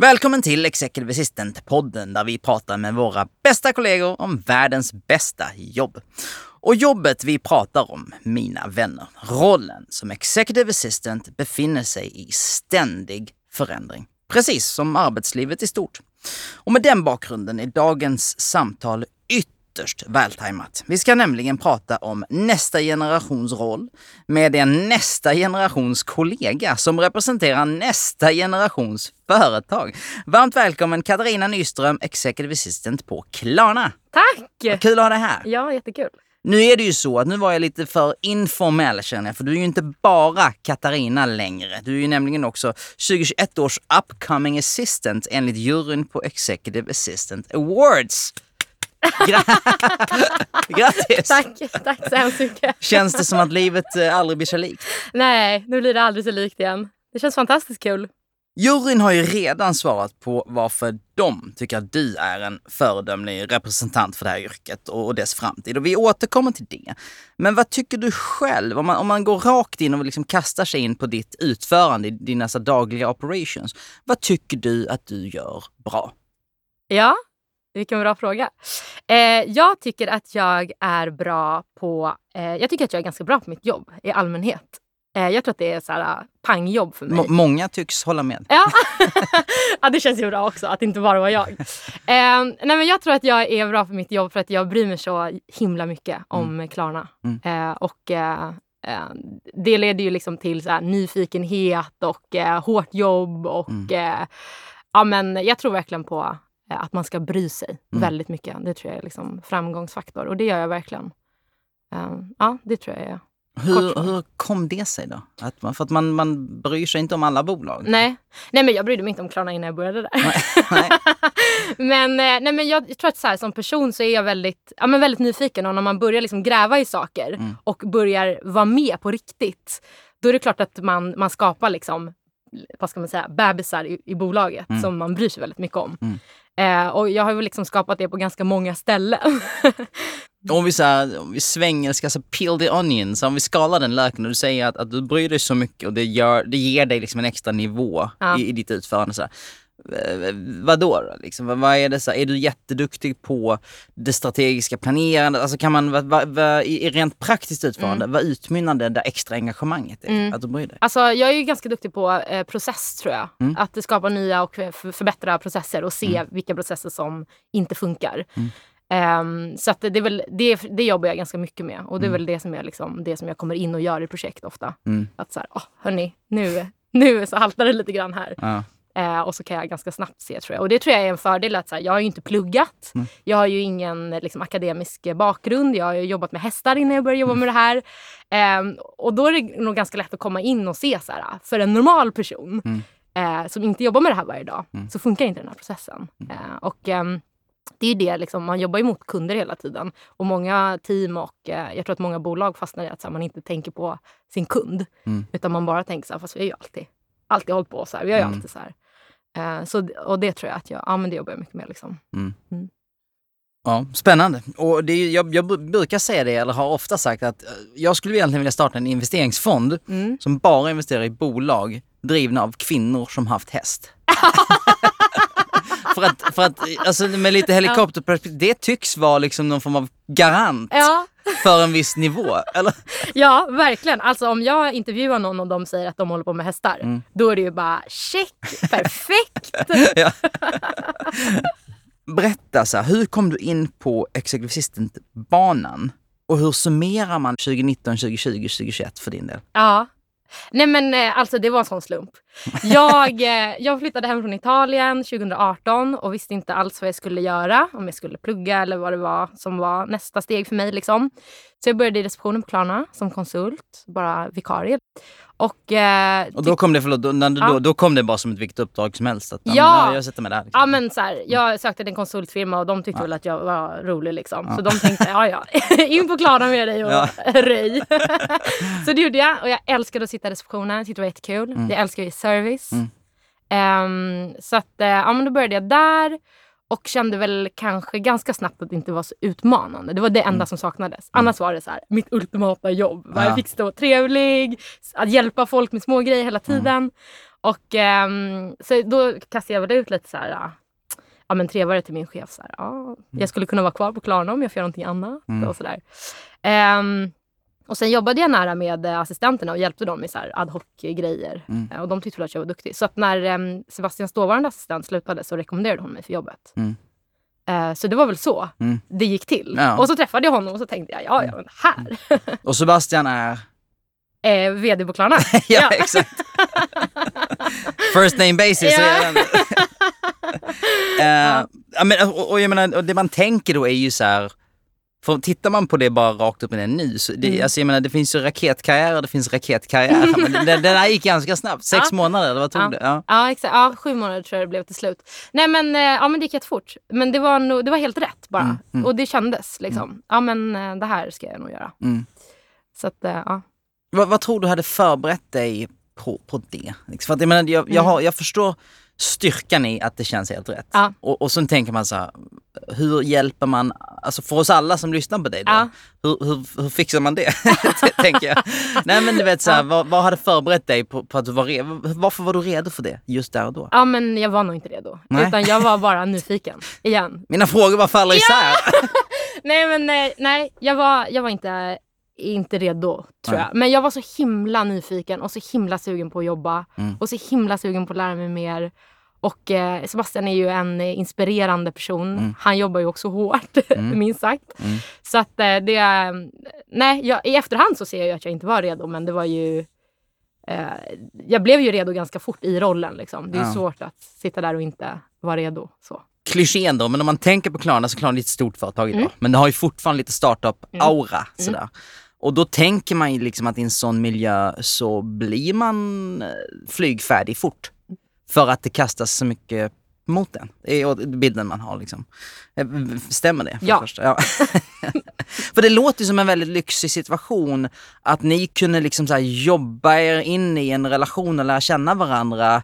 Välkommen till Executive Assistant-podden där vi pratar med våra bästa kollegor om världens bästa jobb. Och jobbet vi pratar om, mina vänner, rollen som Executive Assistant befinner sig i ständig förändring. Precis som arbetslivet i stort. Och med den bakgrunden är dagens samtal ytterst vältajmat. Vi ska nämligen prata om nästa generations roll med en nästa generations kollega som representerar nästa generations företag. Varmt välkommen Katarina Nyström, Executive Assistant på Klarna. Tack! Kul att ha dig här. Ja, jättekul. Nu är det ju så att nu var jag lite för informell känner jag, för du är ju inte bara Katarina längre. Du är ju nämligen också 2021 års upcoming assistant enligt juryn på Executive Assistant Awards. Grattis! Tack, tack så hemskt mycket. Känns det som att livet eh, aldrig blir så likt? Nej, nu blir det aldrig så likt igen. Det känns fantastiskt kul. Juryn har ju redan svarat på varför de tycker att du är en föredömlig representant för det här yrket och dess framtid. Och vi återkommer till det. Men vad tycker du själv? Om man, om man går rakt in och liksom kastar sig in på ditt utförande i dina dagliga operations. Vad tycker du att du gör bra? Ja, vilken bra fråga. Eh, jag tycker att jag är bra på... Eh, jag tycker att jag är ganska bra på mitt jobb i allmänhet. Eh, jag tror att det är så här, pangjobb för mig. M många tycks hålla med. Ja. ja, det känns ju bra också att det inte bara var jag. Eh, nej, men jag tror att jag är bra för mitt jobb för att jag bryr mig så himla mycket om mm. Klarna. Mm. Eh, och eh, eh det leder ju liksom till så här, nyfikenhet och hårt jobb och mm. Ja, men jag tror verkligen på att man ska bry sig mm. väldigt mycket. Det tror jag är liksom framgångsfaktor och det gör jag verkligen. ja, det tror jag är hur, hur kom det sig då? Att man, för att man, man bryr sig inte om alla bolag? Nej, nej men jag brydde mig inte om Klarna innan jag började där. Nej, nej. men, eh, nej, men jag tror att så här, som person så är jag väldigt, ja, men väldigt nyfiken och när man börjar liksom gräva i saker mm. och börjar vara med på riktigt då är det klart att man, man skapar liksom, vad ska man säga, bebisar i, i bolaget mm. som man bryr sig väldigt mycket om. Mm. Eh, och jag har väl liksom skapat det på ganska många ställen. om vi, så här, om vi svänger, ska så peel the onion, så om vi skalar den löken och du säger att, att du bryr dig så mycket och det, gör, det ger dig liksom en extra nivå ja. i, i ditt utförande. Så här. Eh, vadå då? Liksom, vad är det så är du jätteduktig på det strategiska planerandet? Alltså kan man, vad, vad, vad, i rent praktiskt utförande, mm. vad utmynnar det där extra engagemanget i? Mm. Att du bryr dig? Alltså jag är ju ganska duktig på eh, process tror jag. Mm. Att skapa nya och förbättra processer och se mm. vilka processer som inte funkar. Um, så det, är väl, det, det jobbar jag ganska mycket med och det är mm. väl det som, jag liksom, det som jag kommer in och gör i projekt ofta. Mm. Att så här, oh, hörni, nu, nu så haltar det lite grann här. Ja. Eh, och så kan jag ganska snabbt se tror jag. Och det tror jag är en fördel att så här, jag har ju inte pluggat. Mm. Jag har ju ingen liksom, akademisk bakgrund. Jag har jobbat med hästar innan jag började jobba mm. med det här. Eh, och då är det nog ganska lätt att komma in och se så här, för en normal person mm. eh, som inte jobbar med det här varje dag mm. så funkar inte den här processen. Mm. Eh, och ehm, det är ju det, liksom, man jobbar ju mot kunder hela tiden. Och många team och eh, jag tror att många bolag fastnar i att här, man inte tänker på sin kund. Mm. Utan man bara tänker så här, fast vi har ju alltid, alltid hållit på så här. Vi har ju alltid så här. Eh, så, och det tror jag att jag, ja, men det jobbar jag mycket med. Liksom. Mm. mm. Ja, spännande. Och det är, jag, jag, brukar säga det, eller har ofta sagt att eh, jag skulle egentligen vilja starta en investeringsfond mm. som bara investerar i bolag drivna av kvinnor som haft häst. för att, för att alltså, med lite helikopterperspektiv, det tycks vara liksom någon form av garant ja. För en viss nivå. Eller? Ja, verkligen. Alltså om jag intervjuar någon och de säger att de håller på med hästar, mm. då är det ju bara check, perfekt. Berätta, så här, hur kom du in på Executive Assistant-banan? Och hur summerar man 2019, 2020, 2021 för din del? Ja, Nej men eh, alltså det var en sån slump. Jag, eh, jag flyttade hem från Italien 2018 och visste inte alls vad jag skulle göra. Om jag skulle plugga eller vad det var som var nästa steg för mig. Liksom. Så jag började i receptionen på Klarna som konsult, bara vikarie. Och, eh, Och då kom det, förlåt, då, när Ja. då, då kom det bara som ett vilket uppdrag som helst? Att, Ja. men, jag sätter mig där. Liksom. Ja men så här, jag sökte till en konsultfirma och de tyckte Ja. väl att jag var rolig liksom. Ja. Så de tänkte, ja ja, in på Klarna med dig och Ja. röj. så det gjorde jag och jag älskade att sitta i receptionen, jag tyckte det var jättekul. Mm. Jag älskar ju service. Mm. Ehm, så att, eh, ja men då började jag där och kände väl kanske ganska snabbt att det inte var så utmanande. Det var det enda Mm. som saknades. Annars var det så här, mitt ultimata jobb. Ja. Jag fick stå och trevlig, att hjälpa folk med små grejer hela Mm. tiden. Och ehm, så då kastade jag väl ut lite så här, ja, ja men trevare till min chef. Så här, ja, jag skulle kunna vara kvar på Klarna om jag får göra någonting annat. Mm. Och, så där. Och sen jobbade jag nära med eh, assistenterna och hjälpte dem med så här ad hoc-grejer. Mm. Eh, Och de tyckte väl att jag var duktig. Så att när um, Sebastians dåvarande assistent slutade så rekommenderade hon mig för jobbet. Mm. Eh, så det var väl så Mm. det gick till. Ja. Och så träffade jag honom och så tänkte jag, ja, ja men här. Och Sebastian är? Eh, VD på Klarna. ja, Ja. exakt. First name basis Ja. Eh, ja, men, och, och jag menar, och det man tänker då är ju så här, för tittar man på det bara rakt upp och ner nu, så det, Mm. alltså jag menar, det finns ju raketkarriär och det finns raketkarriär. men det, det där gick ganska snabbt, sex Ja. månader, eller vad tog Ja. det? Ja. Ja, exakt. Ja, sju månader tror jag det blev till slut. Nej men, eh, ja, men det gick jättefort. Men det var, nog, det var helt rätt bara. Mm, mm. Och det kändes liksom. Ja men eh, det här ska jag nog göra. Mm. Så att, eh, ja. Vad, vad tror du hade förberett dig på, på det? Liksom, För att jag, menar, jag, jag, Mm. har, jag förstår styrkan i att det känns helt rätt. Ja. Och, och sen tänker man så här, hur hjälper man, alltså för oss alla som lyssnar på dig då, Ja. hur, hur, hur fixar man det? tänker jag. Nej men du vet så här, vad, vad hade förberett dig på, på att du var redo? Varför var du redo för det just där och då? ja men jag var nog inte redo. Nej. Utan jag var bara nyfiken. Igen. Mina frågor bara faller isär. Nej men eh, nej, jag var, jag var inte, inte redo tror Nej. jag. Men jag var så himla nyfiken och så himla sugen på att jobba. Mm. Och så himla sugen på att lära mig mer. Och eh, Sebastian är ju en inspirerande person. Mm. Han jobbar ju också hårt, Mm. minst sagt. Mm. Så att eh, det... Nej, jag, i efterhand så ser jag ju att jag inte var redo, men det var ju... Eh, jag blev ju redo ganska fort i rollen. Liksom. Det är ju Ja. svårt att sitta där och inte vara redo. Så. Klichén då, men om man tänker på Klarna så Klarna är ett stort företag idag. Mm. Men det har ju fortfarande lite startup-aura. Sådär. Och då tänker man ju liksom att i en sån miljö så blir man eh, flygfärdig fort. För att det kastas så mycket mot den. Det är bilden man har liksom. Eh, Stämmer det? För Ja. det ja. för det låter som en väldigt lyxig situation att ni kunde liksom så jobba er in i en relation och lära känna varandra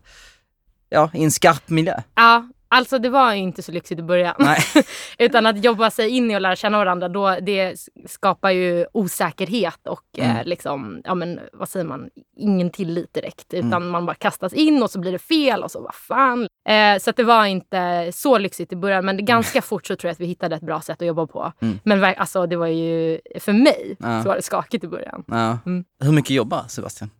ja, i en skarp miljö. Ja, alltså det var ju inte så lyxigt i början. Utan att jobba sig in i och lära känna varandra, då, det skapar ju osäkerhet och Mm. eh, liksom, ja men vad säger man, ingen tillit direkt. Utan Mm. man bara kastas in och så blir det fel och så vad fan. Eh, så det var inte så lyxigt i början men det ganska fort så tror jag att vi hittade ett bra sätt att jobba på. Mm. Men alltså det var ju, för mig Ja. så var det skakigt i början. Ja. Mm. Hur mycket jobbar Sebastian?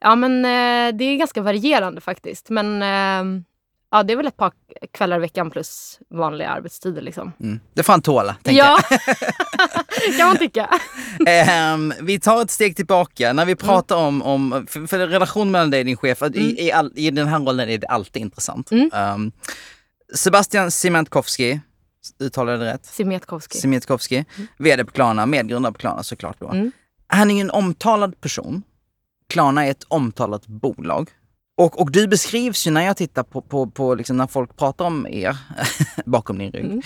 Ja men eh, det är ganska varierande faktiskt. Men eh, ja, det är väl ett par kvällar i veckan plus vanliga arbetstider liksom. Mm. Det får han tåla, tänker Ja, kan man tycka. jag. Ehm, vi tar ett steg tillbaka. När vi pratar om, om för, för relation mellan dig och din chef, att i, i, all, i den här rollen är det alltid intressant. Mm. Ehm, Sebastian Siemiatkowski, uttalar jag det rätt? Siemiatkowski. Siemiatkowski, VD på Klarna, medgrundare på Klarna såklart då. Mm. Han är ju en omtalad person. Klarna är ett omtalat bolag. Och, och du beskrivs ju när jag tittar på, på, på liksom när folk pratar om er bakom din rygg. Mm.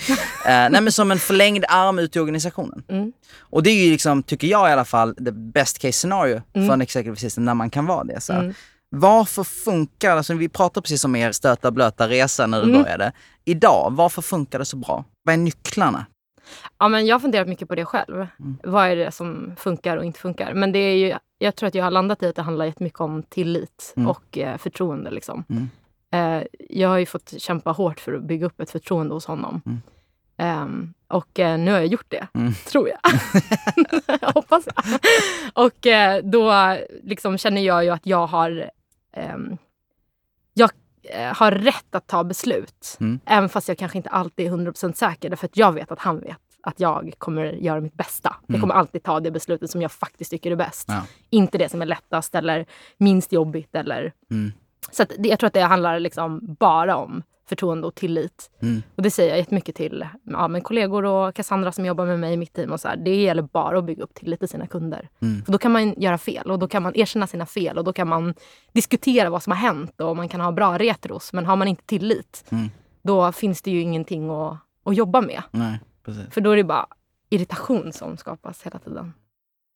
Eh, nej, men som en förlängd arm ut i organisationen. Mm. Och det är ju liksom, tycker jag i alla fall, the best case scenario Mm. för en executive assistant när man kan vara det. Så. Mm. Varför funkar, alltså vi pratade precis om er stöta blöta resa när du Mm. började. Idag, varför funkar det så bra? Vad är nycklarna? Ja, men jag har funderat mycket på det själv. Mm. Vad är det som funkar och inte funkar? Men det är ju, jag tror att jag har landat i att det handlar jättemycket om tillit Mm. och eh, förtroende. Liksom. Mm. Eh, jag har ju fått kämpa hårt för att bygga upp ett förtroende hos honom. Ehm, och eh, nu har jag gjort det, Mm. tror jag. Hoppas jag. Och eh, då liksom känner jag ju att jag har, ehm, jag eh, har rätt att ta beslut. Mm. Även fast jag kanske inte alltid är 100% säker. Därför att jag vet att han vet att jag kommer göra mitt bästa. Mm. Jag kommer alltid ta det beslutet som jag faktiskt tycker är bäst. Ja. Inte det som är lättast eller minst jobbigt. Eller... Mm. Så det, jag tror att det handlar liksom bara om förtroende och tillit. Mm. Och det säger jag jättemycket till ja, men kollegor och Cassandra som jobbar med mig i mitt team. Och så här, det gäller bara att bygga upp tillit till sina kunder. Mm. För då kan man göra fel och då kan man erkänna sina fel och då kan man diskutera vad som har hänt och man kan ha bra retros. Men har man inte tillit, Mm. då finns det ju ingenting att, att jobba med. Nej, precis. För då är det bara irritation som skapas hela tiden.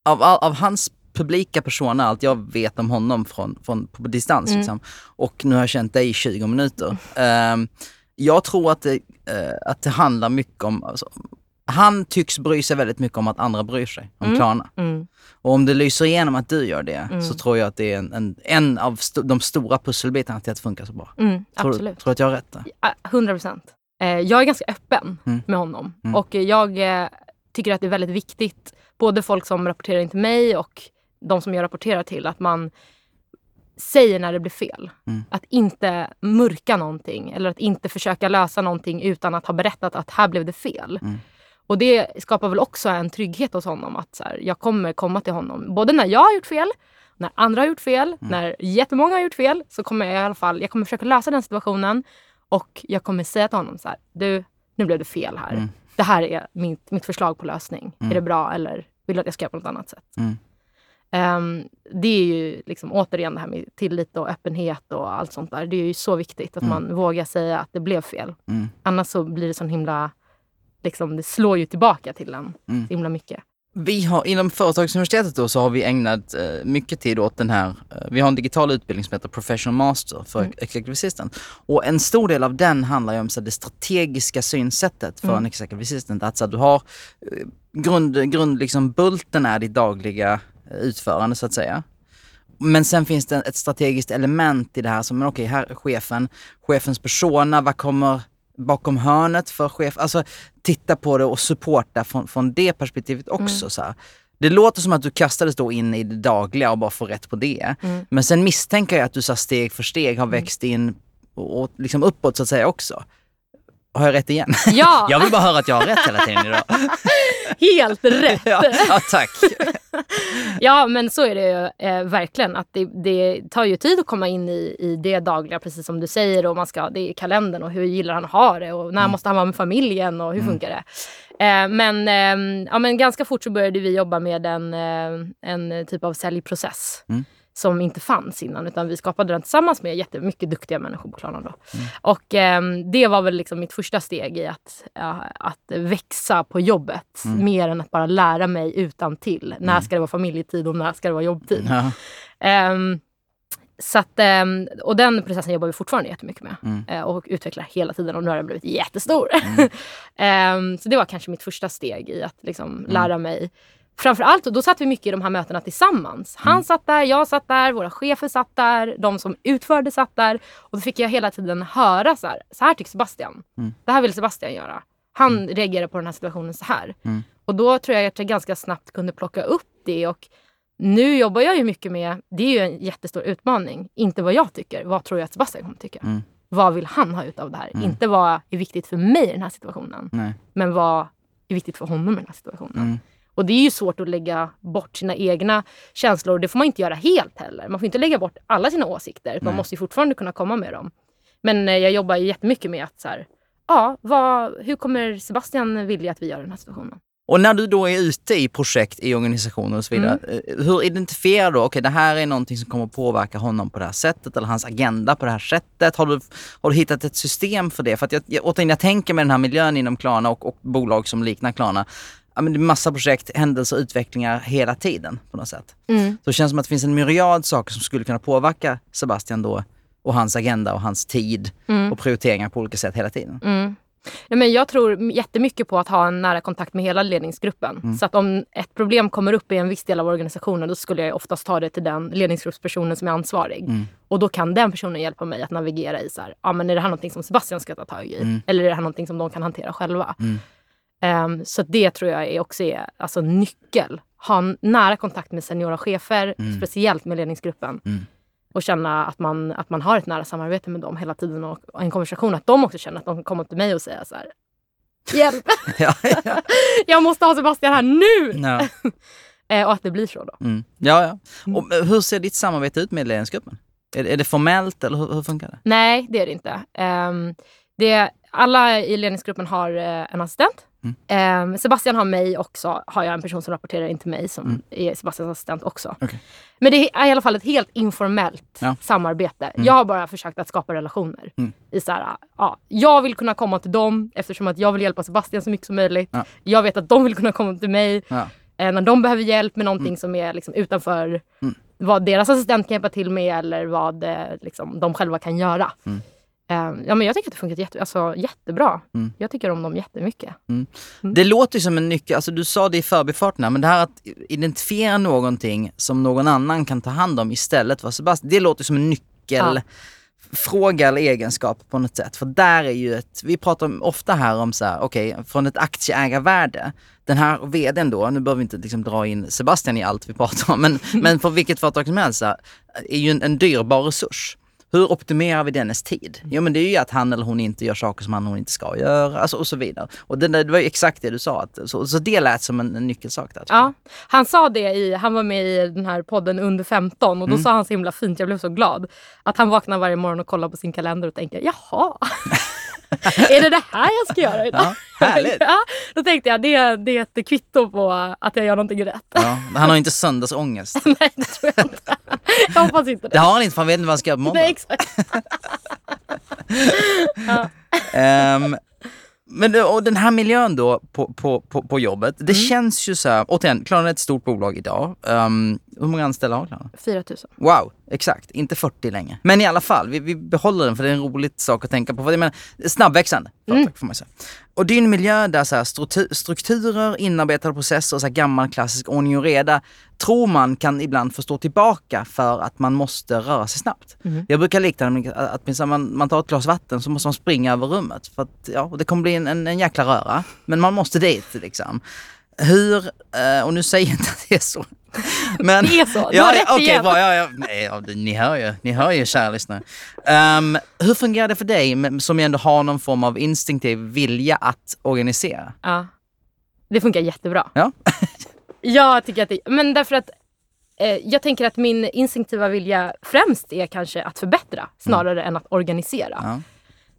Av, av, av hans publika persona, allt jag vet om honom från, från, på distans Mm. liksom, och nu har jag känt dig i 20 minuter. Ehm, jag tror att det, eh, att det handlar mycket om, alltså, han tycks bry sig väldigt mycket om att andra bryr sig om Mm. Klarna. Mm. Och om det lyser igenom att du gör det Mm. så tror jag att det är en, en, en av sto- de stora pusselbitarna till att det funkar så bra. Mm, Tror, absolut. tror du att jag har rätt där? Ja, 100 procent. Eh, jag är ganska öppen Mm. med honom. Mm. Och jag eh, tycker att det är väldigt viktigt, både folk som rapporterar in till mig och de som jag rapporterar till, att man säger när det blir fel. Mm. Att inte mörka någonting eller att inte försöka lösa någonting utan att ha berättat att här blev det fel. Mm. Och det skapar väl också en trygghet hos honom att så här, jag kommer komma till honom både när jag har gjort fel, när andra har gjort fel, Mm. när jättemånga har gjort fel så kommer jag i alla fall jag kommer försöka lösa den situationen och jag kommer säga till honom så här, du, nu blev det fel här. Mm. Det här är mitt, mitt förslag på lösning. Mm. Är det bra eller vill du att jag ska göra på något annat sätt? Mm. Ehm, det är ju liksom, återigen det här med tillit och öppenhet och allt sånt där. Det är ju så viktigt att Mm. man vågar säga att det blev fel. Mm. Annars så blir det sån himla... Liksom, det slår ju tillbaka till en Mm. så himla mycket. Vi har, inom Företagsuniversitetet då, så har vi ägnat eh, mycket tid åt den här, eh, vi har en digital utbildning som heter Professional Master för Mm. Executive Assistant. Och en stor del av den handlar ju om så, här, det strategiska synsättet för Mm. en Executive Assistant. Att så, här, du har eh, grund, grund liksom bulten är ditt dagliga eh, utförande så att säga. Men sen finns det ett strategiskt element i det här som, men okej, här är chefen, chefens persona, vad kommer bakom hörnet för chef? Alltså titta på det och supporta från, från det perspektivet också. Så här. Det låter som att du kastades då in i det dagliga och bara får rätt på det. Mm. Men sen misstänker jag att du så steg för steg har växt in och, och liksom uppåt så att säga också. Har jag rätt igen? Ja, Jag vill bara höra att jag har rätt hela tiden idag. helt rätt! ja, ja, tack. Ja, men så är det ju eh, verkligen. Att det, det tar ju tid att komma in i, i det dagliga, precis som du säger. Och man ska, det är kalendern och hur gillar han att ha det och när Mm. måste han vara med familjen och hur funkar det? Eh, men, eh, ja, men ganska fort så började vi jobba med en, eh, en typ av säljprocess. Mm. Som inte fanns innan. Utan vi skapade den tillsammans med jättemycket duktiga människor på Klarna. Då. Mm. Och eh, det var väl liksom mitt första steg i att, ja, att växa på jobbet. Mm. Mer än att bara lära mig utan till. När ska det vara familjetid och när ska det vara jobbtid? Ja. Ehm, så att, ehm, och den processen jobbar vi fortfarande jättemycket med. Mm. Eh, och utvecklar hela tiden och nu har den blivit jättestor. Mm. Ehm, så det var kanske mitt första steg i att liksom lära mig. Framförallt, då satt vi mycket i de här mötena tillsammans. Han Mm. satt där, jag satt där, våra chefer satt där, de som utförde satt där. Och då fick jag hela tiden höra så här, så här tycker Sebastian. Mm. Det här vill Sebastian göra. Han reagerar på den här situationen så här. Mm. Och då tror jag att jag ganska snabbt kunde plocka upp det. Och nu jobbar jag ju mycket med, det är ju en jättestor utmaning. Inte vad jag tycker, vad tror jag att Sebastian kommer tycka? Mm. Vad vill han ha ut av det här? Mm. Inte vad är viktigt för mig i den här situationen. Nej. Men vad är viktigt för honom i den här situationen. Och det är ju svårt att lägga bort sina egna känslor. Det får man inte göra helt heller. Man får inte lägga bort alla sina åsikter. Man Nej. måste ju fortfarande kunna komma med dem. Men eh, jag jobbar jättemycket med att så här, ja, vad, hur kommer Sebastian vilja att vi gör den här situationen? Och när du då är ute i projekt, i organisationer och så vidare, Mm. eh, hur identifierar du, okej det här är någonting som kommer påverka honom på det här sättet eller hans agenda på det här sättet? Har du, har du hittat ett system för det? För att jag, jag, återigen, jag tänker med den här miljön inom Klarna och, och bolag som liknar Klarna, ja, men det är massa projekt, händelser, utvecklingar hela tiden på något sätt. Så det känns som att det finns en myriad saker som skulle kunna påverka Sebastian då och hans agenda och hans tid Mm. och prioriteringar på olika sätt hela tiden. Mm. Nej, men jag tror jättemycket på att ha en nära kontakt med hela ledningsgruppen. Mm. Så att om ett problem kommer upp i en viss del av organisationen då skulle jag oftast ta det till den ledningsgruppspersonen som är ansvarig. Mm. Och då kan den personen hjälpa mig att navigera i så här, ja, men är det här någonting som Sebastian ska ta tag i? Mm. Eller är det här någonting som de kan hantera själva? Mm. Ehm, så det tror jag är också är alltså, nyckel. Ha nära kontakt med seniora chefer, Mm. speciellt med ledningsgruppen. Mm. Och känna att man, att man har ett nära samarbete med dem hela tiden och, och en konversation. Att de också känner att de kan komma till mig och säga så här. Hjälp! ja, ja. jag måste ha Sebastian här nu! Ja. Eh, och att det blir så då. Mm. ja, ja. Och, eh, hur ser ditt samarbete ut med ledningsgruppen? Är, är det formellt eller hur, hur funkar det? Nej, det är det inte. Ehm, det, alla i ledningsgruppen har eh, en assistent. Mm. Sebastian har mig också, har jag en person som rapporterar in till mig som Mm. är Sebastians assistent också. Okej. Men det är i alla fall ett helt informellt Ja. samarbete. Jag har bara försökt att skapa relationer. Mm. I så här, ja, jag vill kunna komma till dem eftersom att jag vill hjälpa Sebastian så mycket som möjligt. Ja. Jag vet att de vill kunna komma till mig Ja. eh, när de behöver hjälp med någonting som är liksom utanför Mm. vad deras assistent kan hjälpa till med eller vad eh, liksom, de själva kan göra. Mm. Eh, ja, men jag tycker att det funkat jätte, alltså, jättebra. Mm. Jag tycker om dem jättemycket. Mm. Det låter ju som en nyckel, alltså du sa det i förbifarten men det här att identifiera någonting som någon annan kan ta hand om istället för Sebastian, det låter som en nyckel fråga eller egenskap på något sätt. För där är ju ett, vi pratar ofta här om så här, okej, från ett aktieägarvärde. Den här vdn då, nu behöver vi inte liksom dra in Sebastian i allt vi pratar om, men, men för vilket företag som helst här, är ju en, en dyrbar resurs. Hur optimerar vi dennes tid? Jo men det är ju att han eller hon inte gör saker som han eller hon inte ska göra alltså, och så vidare. Och det, det var ju exakt det du sa, att, så, så det lät som en, en nyckelsak där. Ja, han sa det i, han var med i den här podden under 15 och då sa han så himla fint, jag blev så glad. Att han vaknar varje morgon och kollar på sin kalender och tänker jaha, är det det här jag ska göra idag? Ja, härligt. ja, då tänkte jag det, det är ett kvitto på att jag gör någonting rätt. Ja, han har inte söndagsångest. Nej, det tror jag inte. Jag hoppas inte Det det. har han inte för han vet inte vad han ska göra på måndag. Nej, exakt. Ehm, men och den här miljön då på, på, på, på jobbet, det känns ju så här, återigen, Klarna är ett stort bolag idag. Um, hur många anställda har Klarna? 4 000. Wow, exakt. Inte 40 länge. Men i alla fall, vi, vi behåller den för det är en rolig sak att tänka på. För jag menar, snabbväxande företag får man säga. Och det är en miljö där så här, struktu- strukturer, inarbetade processer och så här gammal klassisk ordning och reda tror man kan ibland få stå tillbaka för att man måste röra sig snabbt. Jag brukar likna det att att man, man tar ett glas vatten så måste man springa över rummet. För att, ja, och det kommer bli en, en, en jäkla röra. Men man måste dit liksom. Hur, eh, och nu säger jag inte att det är så. Men, Det är så. Du har ja, rätt ja, okej, igen. bra, ja, ja, nej, ni hör ju, ni hör ju kära lyssnare. Ehm, hur fungerar det för dig som ändå har någon form av instinktiv vilja att organisera? Ja. Det funkar jättebra. Ja. jag tycker att det, men därför att eh, jag tänker att min instinktiva vilja främst är kanske att förbättra snarare än att organisera. Ja.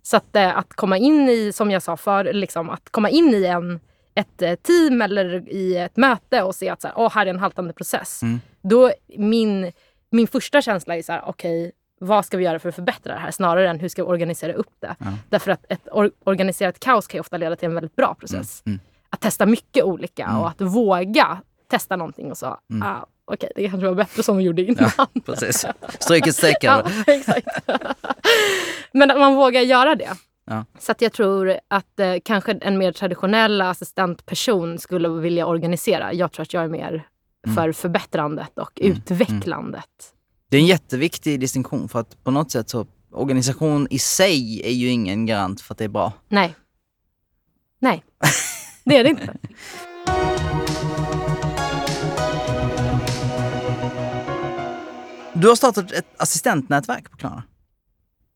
Så att, eh, att komma in i, som jag sa för, liksom, att komma in i en, ett eh, team eller i ett möte och se att så här, Åh, här är en haltande process. Mm. Då min, min första känsla är så här, okej, vad ska vi göra för att förbättra det här? Snarare än hur ska vi organisera upp det? Ja. Därför att ett or- organiserat kaos kan ju ofta leda till en väldigt bra process. Mm. Att testa mycket olika Mm. och att våga testa någonting och så, Mm. ah, okej, det kanske var bättre som vi gjorde innan. Ja, precis. Stryk ett streck Ja, exakt. Men att man vågar göra det. Ja. Så jag tror att eh, kanske en mer traditionell assistentperson skulle vilja organisera. Jag tror att jag är mer Mm. för förbättrandet och Mm. utvecklandet. Det är en jätteviktig distinktion för att på något sätt så organisation i sig är ju ingen garant för att det är bra. Nej. Nej, det är det inte. Du har startat ett assistentnätverk på Klarna.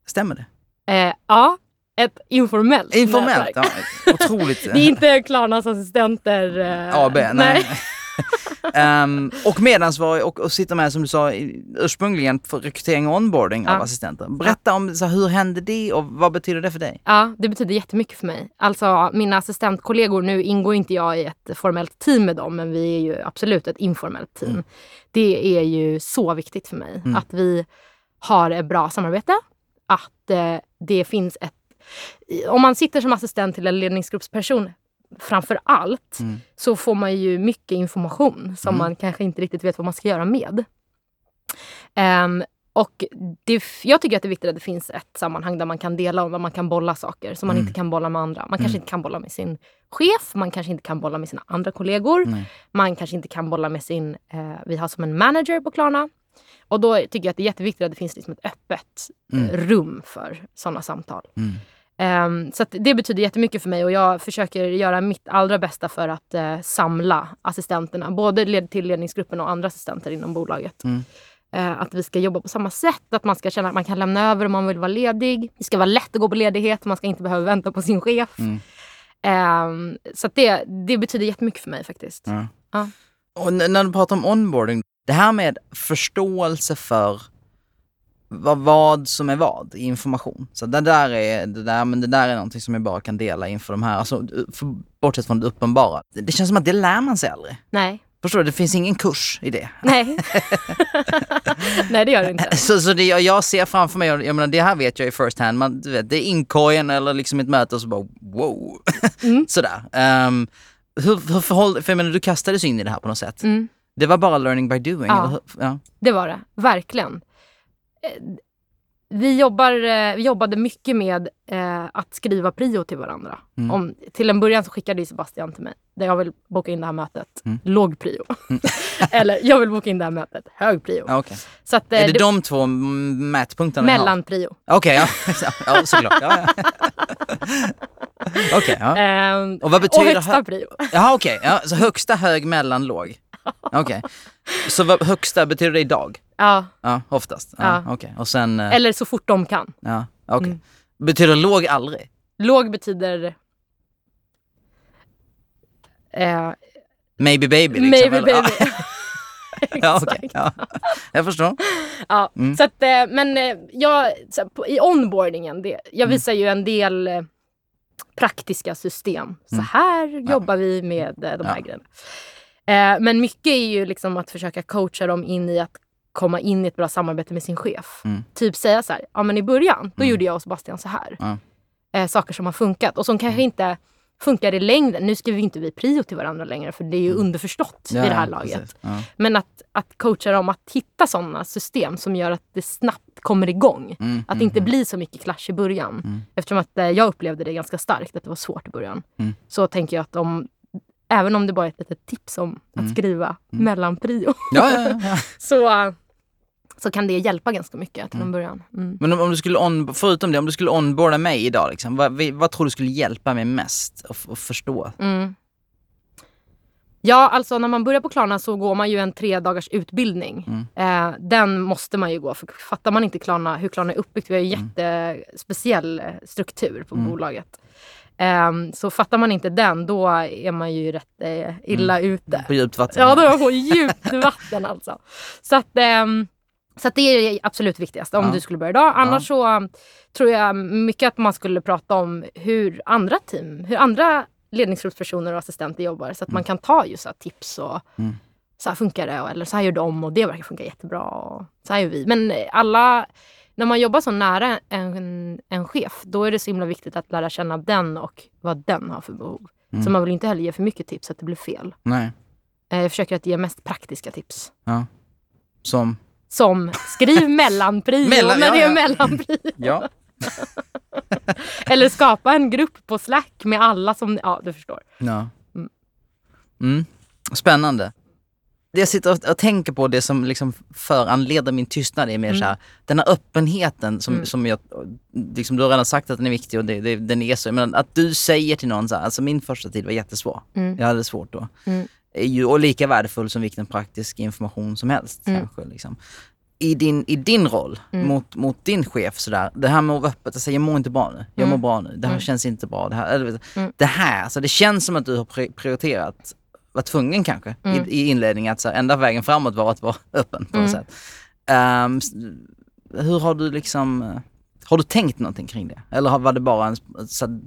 Stämmer det? Eh, ja, ett informellt Informellt? Ja, otroligt. Det är inte Klarnas assistenter. Eh, AB, nej. Ehm, och medansvarig och, och sitter med som du sa ursprungligen för rekrytering och onboarding av Ja. assistenter. Berätta om så hur hände det och vad betyder det för dig? Ja, det betyder jättemycket för mig. Alltså mina assistentkollegor, nu ingår inte jag i ett formellt team med dem, men vi är ju absolut ett informellt team. Mm. Det är ju så viktigt för mig Mm. att vi har ett bra samarbete, att eh, det finns ett... Om man sitter som assistent till en ledningsgruppsperson, framför allt, Mm. så får man ju mycket information som Mm. man kanske inte riktigt vet vad man ska göra med. Ehm, och det, jag tycker att det är viktigt att det finns ett sammanhang där man kan dela och där man kan bolla saker som man Mm. inte kan bolla med andra. Man kanske Mm. inte kan bolla med sin chef, man kanske inte kan bolla med sina andra kollegor. Nej. Man kanske inte kan bolla med sin, eh, vi har som en manager på Klarna. Och då tycker jag att det är jätteviktigt att det finns liksom ett öppet eh, Mm. rum för sådana samtal. Mm. Ehm, så det betyder jättemycket för mig och jag försöker göra mitt allra bästa för att eh, samla assistenterna, både led till ledningsgruppen och andra assistenter inom bolaget. Mm. Eh, att vi ska jobba på samma sätt, att man ska känna att man kan lämna över om man vill vara ledig. Det ska vara lätt att gå på ledighet, man ska inte behöva vänta på sin chef. Mm. Um, så det, det betyder jättemycket för mig faktiskt. Ja. Ja. Och när du pratar om onboarding, det här med förståelse för vad, vad som är vad i information. Så det där, är, det, där, men det där är någonting som jag bara kan dela inför de här, alltså, för, bortsett från det uppenbara. Det, känns som att det lär man sig aldrig. Nej. Förstår du? Det finns ingen kurs i det. Nej. Nej, det gör det inte. Så, så det, jag, ser framför mig, jag menar, det här vet jag i first hand, man, du vet, det är inkorgen eller liksom ett möte och så bara wow. Mm. Sådär. Um, hur, hur förhåll, för jag menar, du kastades in i det här på något sätt. Mm. Det var bara learning by doing? Ja. Eller? ja. Det var det, verkligen. Eh, Vi, jobbar, eh, vi jobbade mycket med eh, att skriva prio till varandra. Mm. Om, till en början så skickade Sebastian till mig, där jag vill boka in det här mötet. Mm. Låg prio. Eller, jag vill boka in det här mötet. Hög prio. Ja, okej. Så att, eh, Är det, det- de två mätpunkterna mellan prio. Okej, ja. ja. såklart. Ja, ja. Okej, ja. Ehm, Och vad betyder och högsta hö- prio. Jaha, okej. Ja, så högsta, hög, mellan, låg. Okej. Så vad, högsta, betyder det idag? Ja, Ja, oftast. Ja, Ja. Okej. Och sen... eh, eller så fort de kan. Ja, okej. Mm. Betyder låg aldrig? Låg betyder... Eh, Maybe baby liksom? maybe eller? baby. Ja, okej. Ja. Jag förstår. Ja, Mm. så att, eh, men eh, jag, så här, på, i onboardingen, det, jag Mm. visar ju en del eh, praktiska system. Så Mm. här jobbar vi med eh, de här Ja. grejerna. Eh, men mycket är ju liksom att försöka coacha dem in i att komma in i ett bra samarbete med sin chef. Mm. Typ säga så här, ja men i början, då Mm. gjorde jag och Sebastian så här. Ja. Eh, saker som har funkat och som kanske Mm. inte funkar i längden. Nu skriver vi inte vi prio till varandra längre för det är ju underförstått Mm. Ja, i det här laget. Ja. Men att, att coacha dem att hitta sådana system som gör att det snabbt kommer igång. Mm, Att mm, det inte blir så mycket clash i början. Eftersom att eh, jag upplevde det ganska starkt, att det var svårt i början. Så tänker jag att om, även om det bara är ett litet tips om att skriva Mm. mellan prio, Ja, ja, ja, ja. så, eh, så kan det hjälpa ganska mycket till en Mm. början. Mm. Men om, om du skulle on, förutom det, om du skulle onboarda mig idag, liksom, vad, vad tror du skulle hjälpa mig mest att, att förstå? Mm. Ja, alltså när man börjar på Klarna så går man ju en tre dagars utbildning. Mm. Eh, den måste man ju gå, för fattar man inte Klarna, hur Klarna är uppbyggt, vi har ju jättespeciell eh, struktur på Mm. bolaget. Ehm, så fattar man inte den, då är man ju rätt eh, illa ute. På djupt vatten? Ja, då är man på djupt vatten alltså. Så att, ehm, så det är absolut viktigaste om Ja. du skulle börja idag. Annars så um, tror jag mycket att man skulle prata om hur andra team, hur andra ledningsgruppspersoner och assistenter jobbar. Så att man kan ta just så tips och Mm. så här funkar det och- eller så här gör de och det verkar funka jättebra. Och så här gör vi. Men alla, när man jobbar så nära en, en chef, då är det så himla viktigt att lära känna den och vad den har för behov. Mm. Så man vill inte heller ge för mycket tips så att det blir fel. Nej. Eh, Jag försöker att ge mest praktiska tips. Ja. Som? Som skriv mellanprio Mellan- när ja, det är ja. mellanprio. Ja. Eller skapa en grupp på Slack med alla som... Ja, du förstår. ja. Mm. Mm. Spännande. Det jag sitter och, och tänker på, det som liksom föranleder min tystnad är mer Mm. så här, den här öppenheten som, Mm. som jag, liksom, du har redan sagt att den är viktig och det, det, den är så, men att du säger till någon så här, alltså min första tid var jättesvår. Mm. Jag hade svårt då. Mm. Är ju, och lika värdefull som vilken praktisk information som helst Mm. kanske. Liksom. I, din, I din roll Mm. mot, mot din chef, sådär, det här med att vara öppet och säga jag mår inte bra nu, jag Mm. mår bra nu, det här Mm. känns inte bra. Det här, eller, Mm. det här alltså, det känns som att du har pri- prioriterat, var tvungen kanske Mm. i, i inledningen att så här, enda vägen framåt var att vara öppen på något Mm. sätt. S- hur har du liksom, har du tänkt någonting kring det? Eller var det bara, en,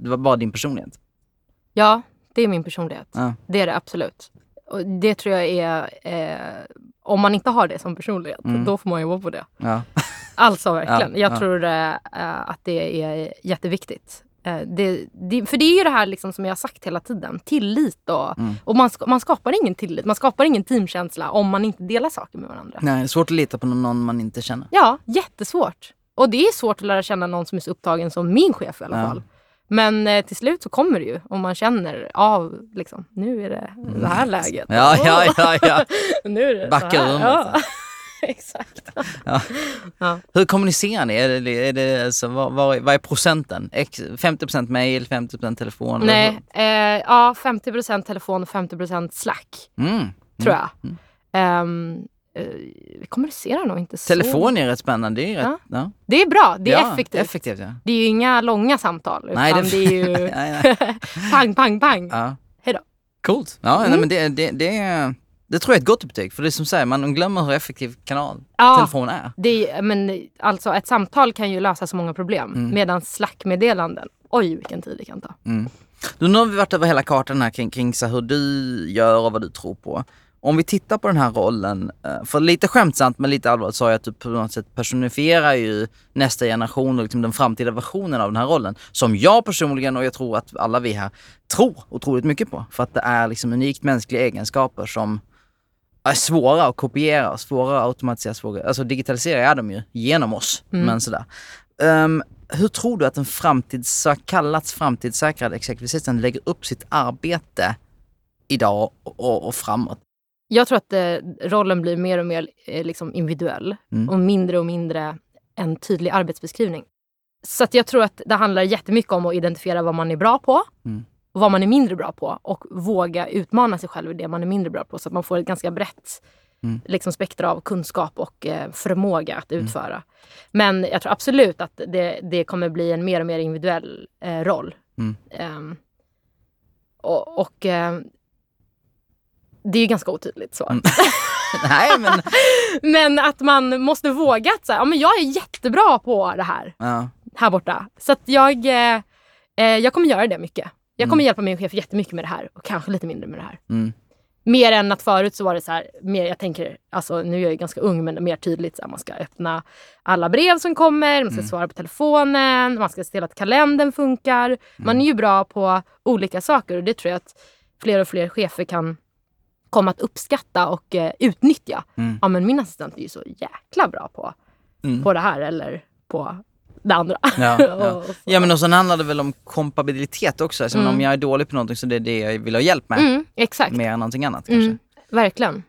det var bara din personlighet? Ja, det är min personlighet. Ja. Det är det absolut. Och det tror jag är... Eh, om man inte har det som personlighet, Mm. då får man jobba på det. Ja. Alltså verkligen. Ja, jag ja. tror eh, eh, att det är jätteviktigt. Eh, det, det, för det är ju det här liksom som jag har sagt hela tiden. Tillit och, Mm. och man, man skapar ingen tillit. Man skapar ingen teamkänsla om man inte delar saker med varandra. Nej, det är svårt att lita på någon man inte känner. Ja, jättesvårt. Och det är svårt att lära känna någon som är så upptagen som min chef i alla fall. Men eh, till slut så kommer det ju om man känner av liksom, nu är det det här läget. Mm. Ja, ja, ja, ja. nu är det Backa ur Ja. Exakt. Hur kommunicerar ni? Är det, är det, alltså, vad, vad, är- vad är procenten? Ex- 50% mail, 50% telefon? Nej, eh, ja 50 telefon och 50 Slack? Mm. tror jag. Mm. Eh, vi kommunicerar nog inte så. Telefon är rätt spännande. Det är, rätt, Ja. ja. Det är bra, det är Ja, effektivt. effektivt. Det är ju inga långa samtal utan Nej, det- det... är ju Nej, nej. pang, pang, pang. Ja. Hej då. Coolt. Ja, nej, Mm. men det, det, det, är- det tror jag är ett gott betyg. För det är som säger, man glömmer hur effektiv kanal telefon är. Det är, men alltså ett samtal kan ju lösa så många problem. Mm. Medan Slack-meddelanden, oj vilken tid det kan ta. Du, nu har vi varit över hela kartan här kring, kring så hur du gör och vad du tror på. Om vi tittar på den här rollen, eh, för lite skämtsamt men lite allvarligt sa jag att du på något sätt personifierar ju nästa generation och liksom den framtida versionen av den här rollen. Som jag personligen och jag tror att alla vi här tror otroligt mycket på. För att det är liksom unikt mänskliga egenskaper som är svåra att kopiera, svåra att automatisera, svåra, alltså digitalisera är de ju genom oss. Men sådär. Ehm, hur tror du att en framtids, kallats framtidssäkrad executive assistant lägger upp sitt arbete idag och, och, och framåt? Jag tror att eh, rollen blir mer och mer eh, liksom individuell Mm. och mindre och mindre en tydlig arbetsbeskrivning. Så jag tror att det handlar jättemycket om att identifiera vad man är bra på Mm. och vad man är mindre bra på och våga utmana sig själv i det man är mindre bra på så att man får ett ganska brett Mm. liksom, spektra av kunskap och eh, förmåga att utföra. Men jag tror absolut att det, det kommer bli en mer och mer individuell eh, roll. Mm. Ehm, och och eh, det är ju ganska otydligt svar. Mm. Nej men, Men att man måste våga att säga, ja men jag är jättebra på det här, ja. här borta. Så att jag, eh, eh, jag kommer göra det mycket. Jag kommer Mm. hjälpa min chef jättemycket med det här och kanske lite mindre med det här. Mm. Mer än att förut så var det så här, mer, jag tänker, alltså nu är jag ju ganska ung men mer tydligt så här, man ska öppna alla brev som kommer, man ska Mm. svara på telefonen, man ska se till att kalendern funkar. Man Mm. är ju bra på olika saker och det tror jag att fler och fler chefer kan komma att uppskatta och eh, utnyttja. Mm. Ja men min assistent är ju så jäkla bra på, Mm. på det här eller på det andra. Ja, ja. ja men och sen handlar det väl om kompabilitet också. Alltså, Mm. Om jag är dålig på någonting så det är det jag vill ha hjälp med. Mm, exakt. Mer än någonting annat kanske. Mm, verkligen.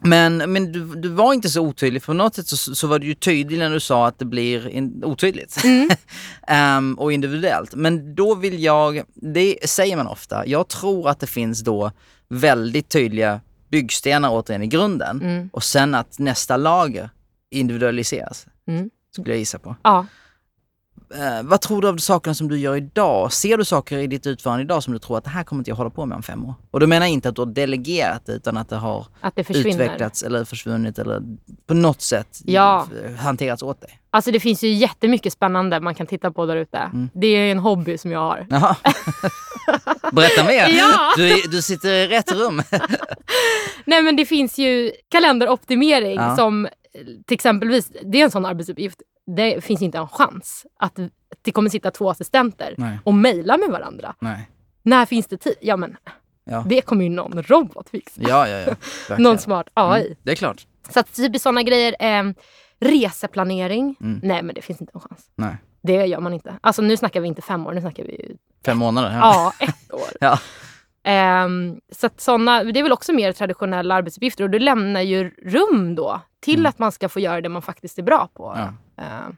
Men, men du, du var inte så otydlig, för på något sätt så, så var du ju tydlig när du sa att det blir in, otydligt. Ehm, och individuellt. Men då vill jag, det säger man ofta, jag tror att det finns då väldigt tydliga byggstenar återigen i grunden. Mm. Och sen att nästa lager individualiseras. Mm. Skulle jag gissa på. Ja. Eh, vad tror du av sakerna som du gör idag? Ser du saker i ditt utförande idag som du tror att det här kommer inte jag hålla på med om fem år? Och då menar jag inte att du har delegerat utan att det har Att det utvecklats eller försvunnit eller på något sätt Ja. hanterats åt dig. Alltså det finns ju jättemycket spännande man kan titta på där ute. Mm. Det är en hobby som jag har. Jaha. Berätta mer. Ja. Du, du sitter i rätt rum. Nej men det finns ju kalenderoptimering Ja. som eh, till exempelvis, det är en sån arbetsuppgift. Det finns inte en chans att det kommer sitta två assistenter Nej. och mejla med varandra. Nej. När finns det tid? Ja men Ja. det kommer ju någon robot fixa. Ja, ja, ja. Någon smart AI. Mm, det är klart. Så att typ sådana grejer. Eh, reseplanering. Mm. Nej men det finns inte en chans. Nej. Det gör man inte. Alltså nu snackar vi inte fem år, nu snackar vi ju, Fem månader. ja, ett år. Ja. Ehm, så att såna, det är väl också mer traditionella arbetsuppgifter och det lämnar ju rum då till Mm. att man ska få göra det man faktiskt är bra på. Ja. Ehm,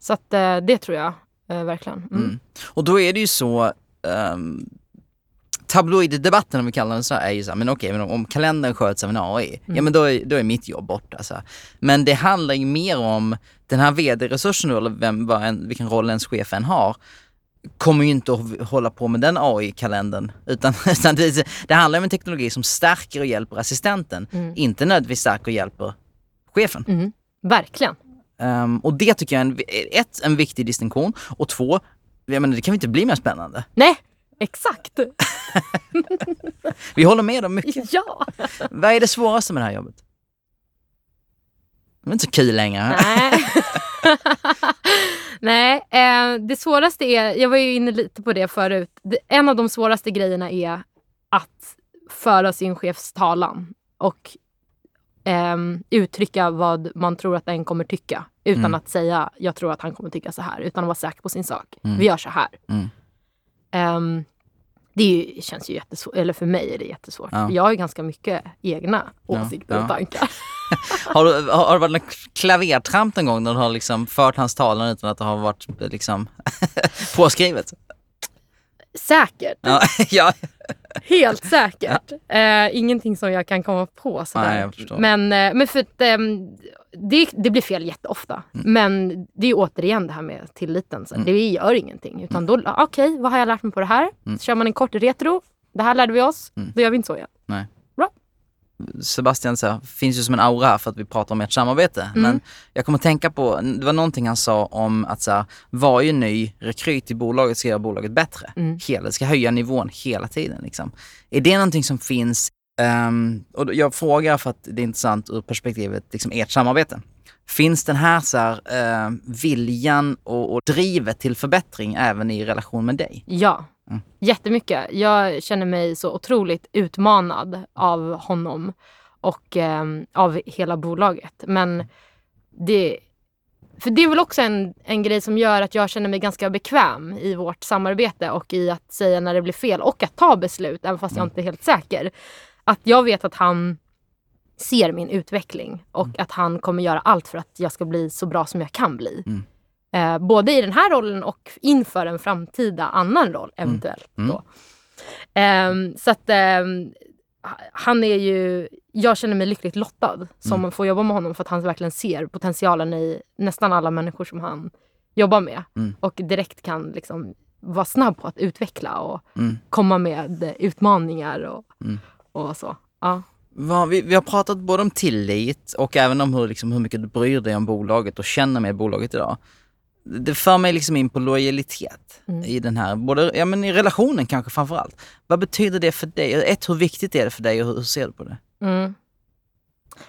så att eh, det tror jag eh, verkligen. Mm. Mm. Och då är det ju så, um, tabloiddebatten om vi kallar den så, är ju så här, men okej, men om, om kalendern sköts av en AI, ja men då är, då är mitt jobb borta. Så här. Men det handlar ju mer om den här vd-resursen eller vem, vad en, vilken roll ens chef än har, kommer ju inte att hålla på med den AI-kalendern. Utan, utan det, det handlar om en teknologi som stärker och hjälper assistenten, Mm. inte nödvändigtvis stärker och hjälper chefen. Mm. Verkligen. Ehm, och det tycker jag är en, ett, en viktig distinktion och två, jag menar, det kan ju inte bli mer spännande. Nej, exakt. Vi håller med om mycket. ja. Vad är det svåraste med det här jobbet? Det är inte så kul längre. Nej. Nej, eh, det svåraste är, jag var ju inne lite på det förut, det, en av de svåraste grejerna är att föra sin chefs talan och ehm, uttrycka vad man tror att den kommer tycka. Utan Mm. att säga, jag tror att han kommer tycka så här. Utan att vara säker på sin sak. Mm. Vi gör så här. Mm. Ehm, det ju, känns ju jättesvårt, eller för mig är det jättesvårt. Ja. Jag har ju ganska mycket egna åsikter ja. och tankar. Har, du, har, har det varit någon klavertramp någon gång när du har liksom fört hans talan utan att det har varit liksom påskrivet? Säkert. Ja, ja. Helt säkert. Eh, ingenting som jag kan komma på. Sådär. Nej, men, eh, men för att, ehm, det, det blir fel jätteofta. Mm. Men det är återigen det här med tilliten. Så Mm. Det gör ingenting. Utan då, okej, vad har jag lärt mig på det här? Mm. Så kör man en kort retro. Det här lärde vi oss. Mm. Då gör vi inte så igen. Sebastian så här, finns ju som en aura för att vi pratar om ert samarbete. Mm. Men jag kommer att tänka på, det var någonting han sa om att så här, varje ny rekryt i bolaget ska göra bolaget bättre. Mm. Hela, ska höja nivån hela tiden. Liksom. Är det någonting som finns, ehm, och jag frågar för att det är intressant ur perspektivet liksom ert samarbete. Finns den här, så här eh, viljan och, och drivet till förbättring även i relation med dig? Ja, Mm. jättemycket. Jag känner mig så otroligt utmanad av honom och ehm, av hela bolaget. Men det, för det är väl också en, en grej som gör att jag känner mig ganska bekväm i vårt samarbete och i att säga när det blir fel och att ta beslut, även fast jag Mm. inte är helt säker. Att jag vet att han ser min utveckling och att han kommer göra allt för att jag ska bli så bra som jag kan bli. Mm. Eh, både i den här rollen och inför en framtida annan roll eventuellt. Mm. Då. Ehm, så att ehm, han är ju, jag känner mig lyckligt lottad som Mm. får jobba med honom för att han verkligen ser potentialen i nästan alla människor som han jobbar med. Mm. Och direkt kan liksom vara snabb på att utveckla och Mm. komma med utmaningar och, Mm. och så. Ja. Vi, vi har pratat både om tillit och även om hur, liksom, hur mycket du bryr dig om bolaget och känner med bolaget idag. Det för mig liksom in på lojalitet Mm. i den här, både, ja men i relationen kanske framför allt. Vad betyder det för dig? Ett, hur viktigt är det för dig och hur, hur ser du på det? Mm.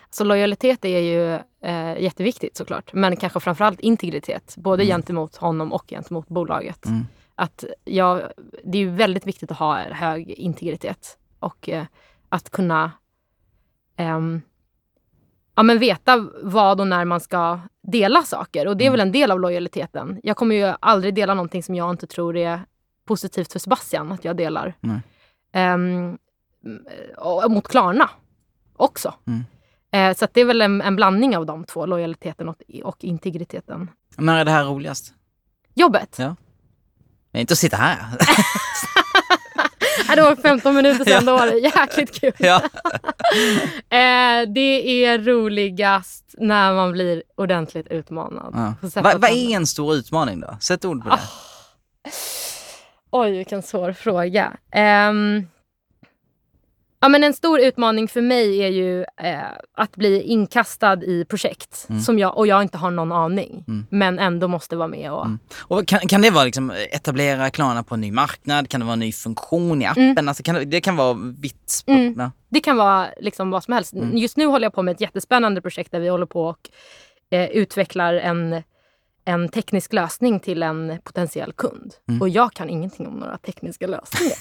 Så lojalitet är ju eh, jätteviktigt såklart. Men kanske framförallt integritet. Både Mm. gentemot honom och gentemot bolaget. Mm. Att jag, det är ju väldigt viktigt att ha hög integritet. Och eh, att kunna ehm, ja, men veta vad och när man ska dela saker. Och det är Mm. väl en del av lojaliteten. Jag kommer ju aldrig dela någonting som jag inte tror är positivt för Sebastian att jag delar. Ehm, och mot Klarna också. Mm. Eh, så det är väl en, en blandning av de två, lojaliteten och, och integriteten. När är det här roligast? Jobbet. Ja. Men inte att sitta här. Det var 15 minuter sedan, då var det jäkligt kul. ja. Eh, det är roligast när man blir ordentligt utmanad. Ja. Vad tänderna. är en stor utmaning då? Sätt ord på det. Oj, vilken svår fråga. Ehm, ja, men en stor utmaning för mig är ju eh, att bli inkastad i projekt Mm. som jag, och jag inte har någon aning. Mm. Men ändå måste vara med. Och, Mm. Och kan, kan det vara liksom etablera Klarna på en ny marknad? Kan det vara en ny funktion i appen? Mm. Alltså kan, det- kan vara vitt. Mm. Ja. Det kan vara liksom vad som helst. Mm. Just nu håller jag på med ett jättespännande projekt där vi håller på och eh, utvecklar en, en teknisk lösning till en potentiell kund. Mm. Och jag kan ingenting om några tekniska lösningar.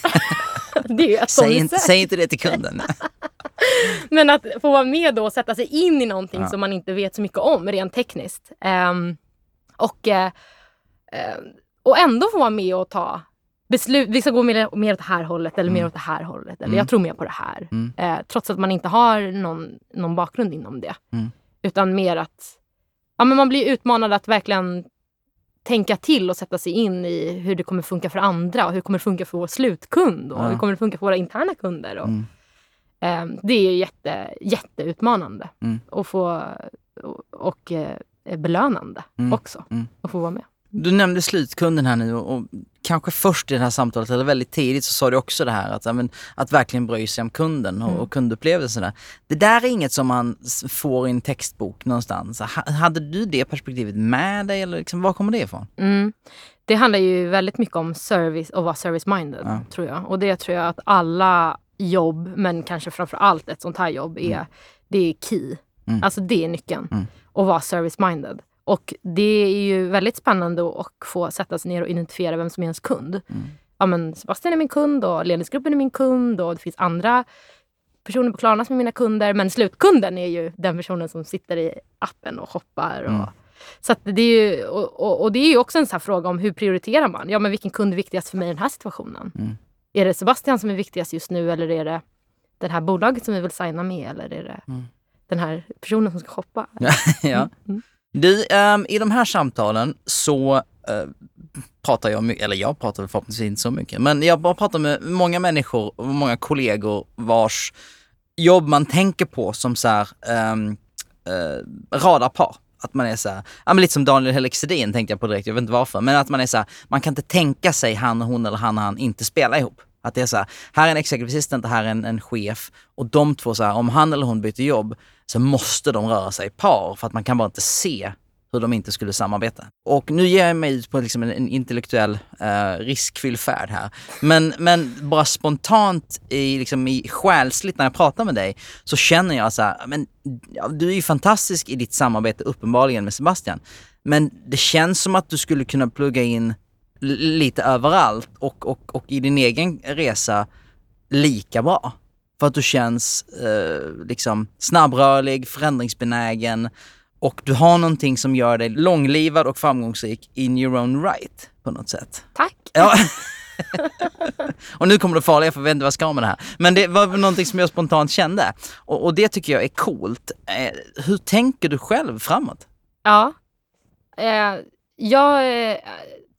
det är Säg, inte, säg inte det till kunden. Men att få vara med då och sätta sig in i någonting Ja. som man inte vet så mycket om rent tekniskt. Ehm, och, eh, och ändå få vara med och ta beslut. Vi ska gå mer, mer åt det här hållet eller mer Mm. åt det här hållet. Eller Mm. jag tror mer på det här. Eh, trots att man inte har någon, någon bakgrund inom det. Mm. Utan mer att ja, men man blir utmanad att verkligen tänka till och sätta sig in i hur det kommer funka för andra och hur det kommer funka för vår slutkund och Ja. hur kommer det funka för våra interna kunder. Och, Mm. Eh, det är jätte, jätteutmanande Mm. och, få, och, och eh, belönande Mm. också Mm. att få vara med. Du nämnde slutkunden här nu och, och kanske först i det här samtalet, eller väldigt tidigt, så sa du också det här att, men, att verkligen bry sig om kunden och, Mm. och kundupplevelsen. Där. Det där är inget som man får i en textbok någonstans. Ha, hade du det perspektivet med dig eller liksom, var kommer det ifrån? Mm. Det handlar ju väldigt mycket om service och vara service-minded, Ja. tror jag. Och det tror jag att alla jobb, men kanske framför allt ett sånt här jobb, är, Mm. det är key. Mm. Alltså det är nyckeln. Mm. Att vara service-minded. Och det är ju väldigt spännande att få sätta sig ner och identifiera vem som är ens kund. Mm. Ja, men Sebastian är min kund och ledningsgruppen är min kund och det finns andra personer på Klarna som är mina kunder. Men slutkunden är ju den personen som sitter i appen och shoppar. Och, Mm. så det är ju, och, och, och det är ju också en sån fråga om hur prioriterar man? Ja, men vilken kund är viktigast för mig i den här situationen? Mm. Är det Sebastian som är viktigast just nu eller är det det här bolaget som vi vill signa med eller är det Mm. den här personen som ska shoppa? ja. Mm. Du, um, ehm, i de här samtalen så uh, pratar jag mycket, eller jag pratar förhoppningsvis inte så mycket, men jag bara pratar med många människor och många kollegor vars jobb man tänker på som så här, um, uh, radarpar. Att man är så här, ja men lite som Daniel Helix tänkte jag på direkt, jag vet inte varför. Men att man är så här, man kan inte tänka sig han och hon eller han och han inte spela ihop. Att det är så här, här är en executive assistant och här är en, en chef. Och de två, så här, om han eller hon byter jobb så måste de röra sig i par för att man kan bara inte se hur de inte skulle samarbeta. Och nu ger jag mig ut på liksom en, en intellektuell eh, riskfylld färd här. Men, men bara spontant i, liksom i själsligt när jag pratar med dig så känner jag så här, men ja, du är ju fantastisk i ditt samarbete uppenbarligen med Sebastian. Men det känns som att du skulle kunna plugga in lite överallt och, och, och i din egen resa lika bra. För att du känns eh, liksom snabbrörlig, förändringsbenägen och du har någonting som gör dig långlivad och framgångsrik in your own right på något sätt. Tack! Ja. och nu kommer det farliga för jag vet inte vad jag ska med det här. Men det var någonting som jag spontant kände. Och, och det tycker jag är coolt. Eh, hur tänker du själv framåt? Ja. Eh, jag eh,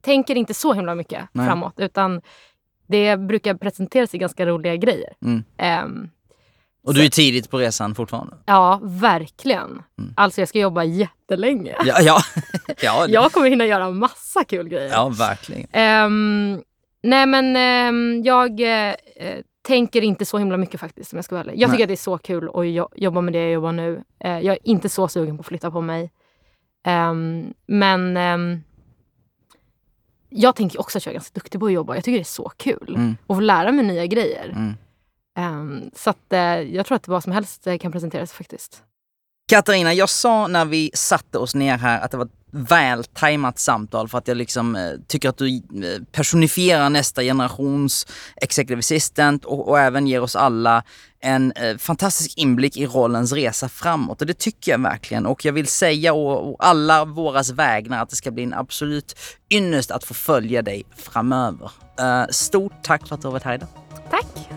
tänker inte så himla mycket Nej. framåt utan det brukar presenteras i ganska roliga grejer. Mm. Um, och du är tidigt på resan fortfarande? Ja, verkligen. Mm. Alltså jag ska jobba jättelänge. Ja, ja. ja. jag kommer hinna göra massa kul grejer. Ja, verkligen. Um, nej men um, jag uh, tänker inte så himla mycket faktiskt om jag ska vara ärlig. Jag tycker nej. att det är så kul att jobba med det jag jobbar nu. Uh, jag är inte så sugen på att flytta på mig. Um, men jag tänker också att jag är ganska duktig på att jobba. Jag tycker det är så kul mm. att få lära mig nya grejer. Mm. Um, så att, uh, jag tror att vad som helst eh, kan presenteras faktiskt. Katarina, jag sa när vi satte oss ner här att det var ett väl tajmat samtal för att jag liksom eh, tycker att du eh, personifierar nästa generations executive assistant och, och även ger oss alla en eh, fantastisk inblick i rollens resa framåt och det tycker jag verkligen och jag vill säga och, och alla våras vägnar att det ska bli en absolut ynnest att få följa dig framöver. Eh, stort tack för att du har varit här idag. Tack!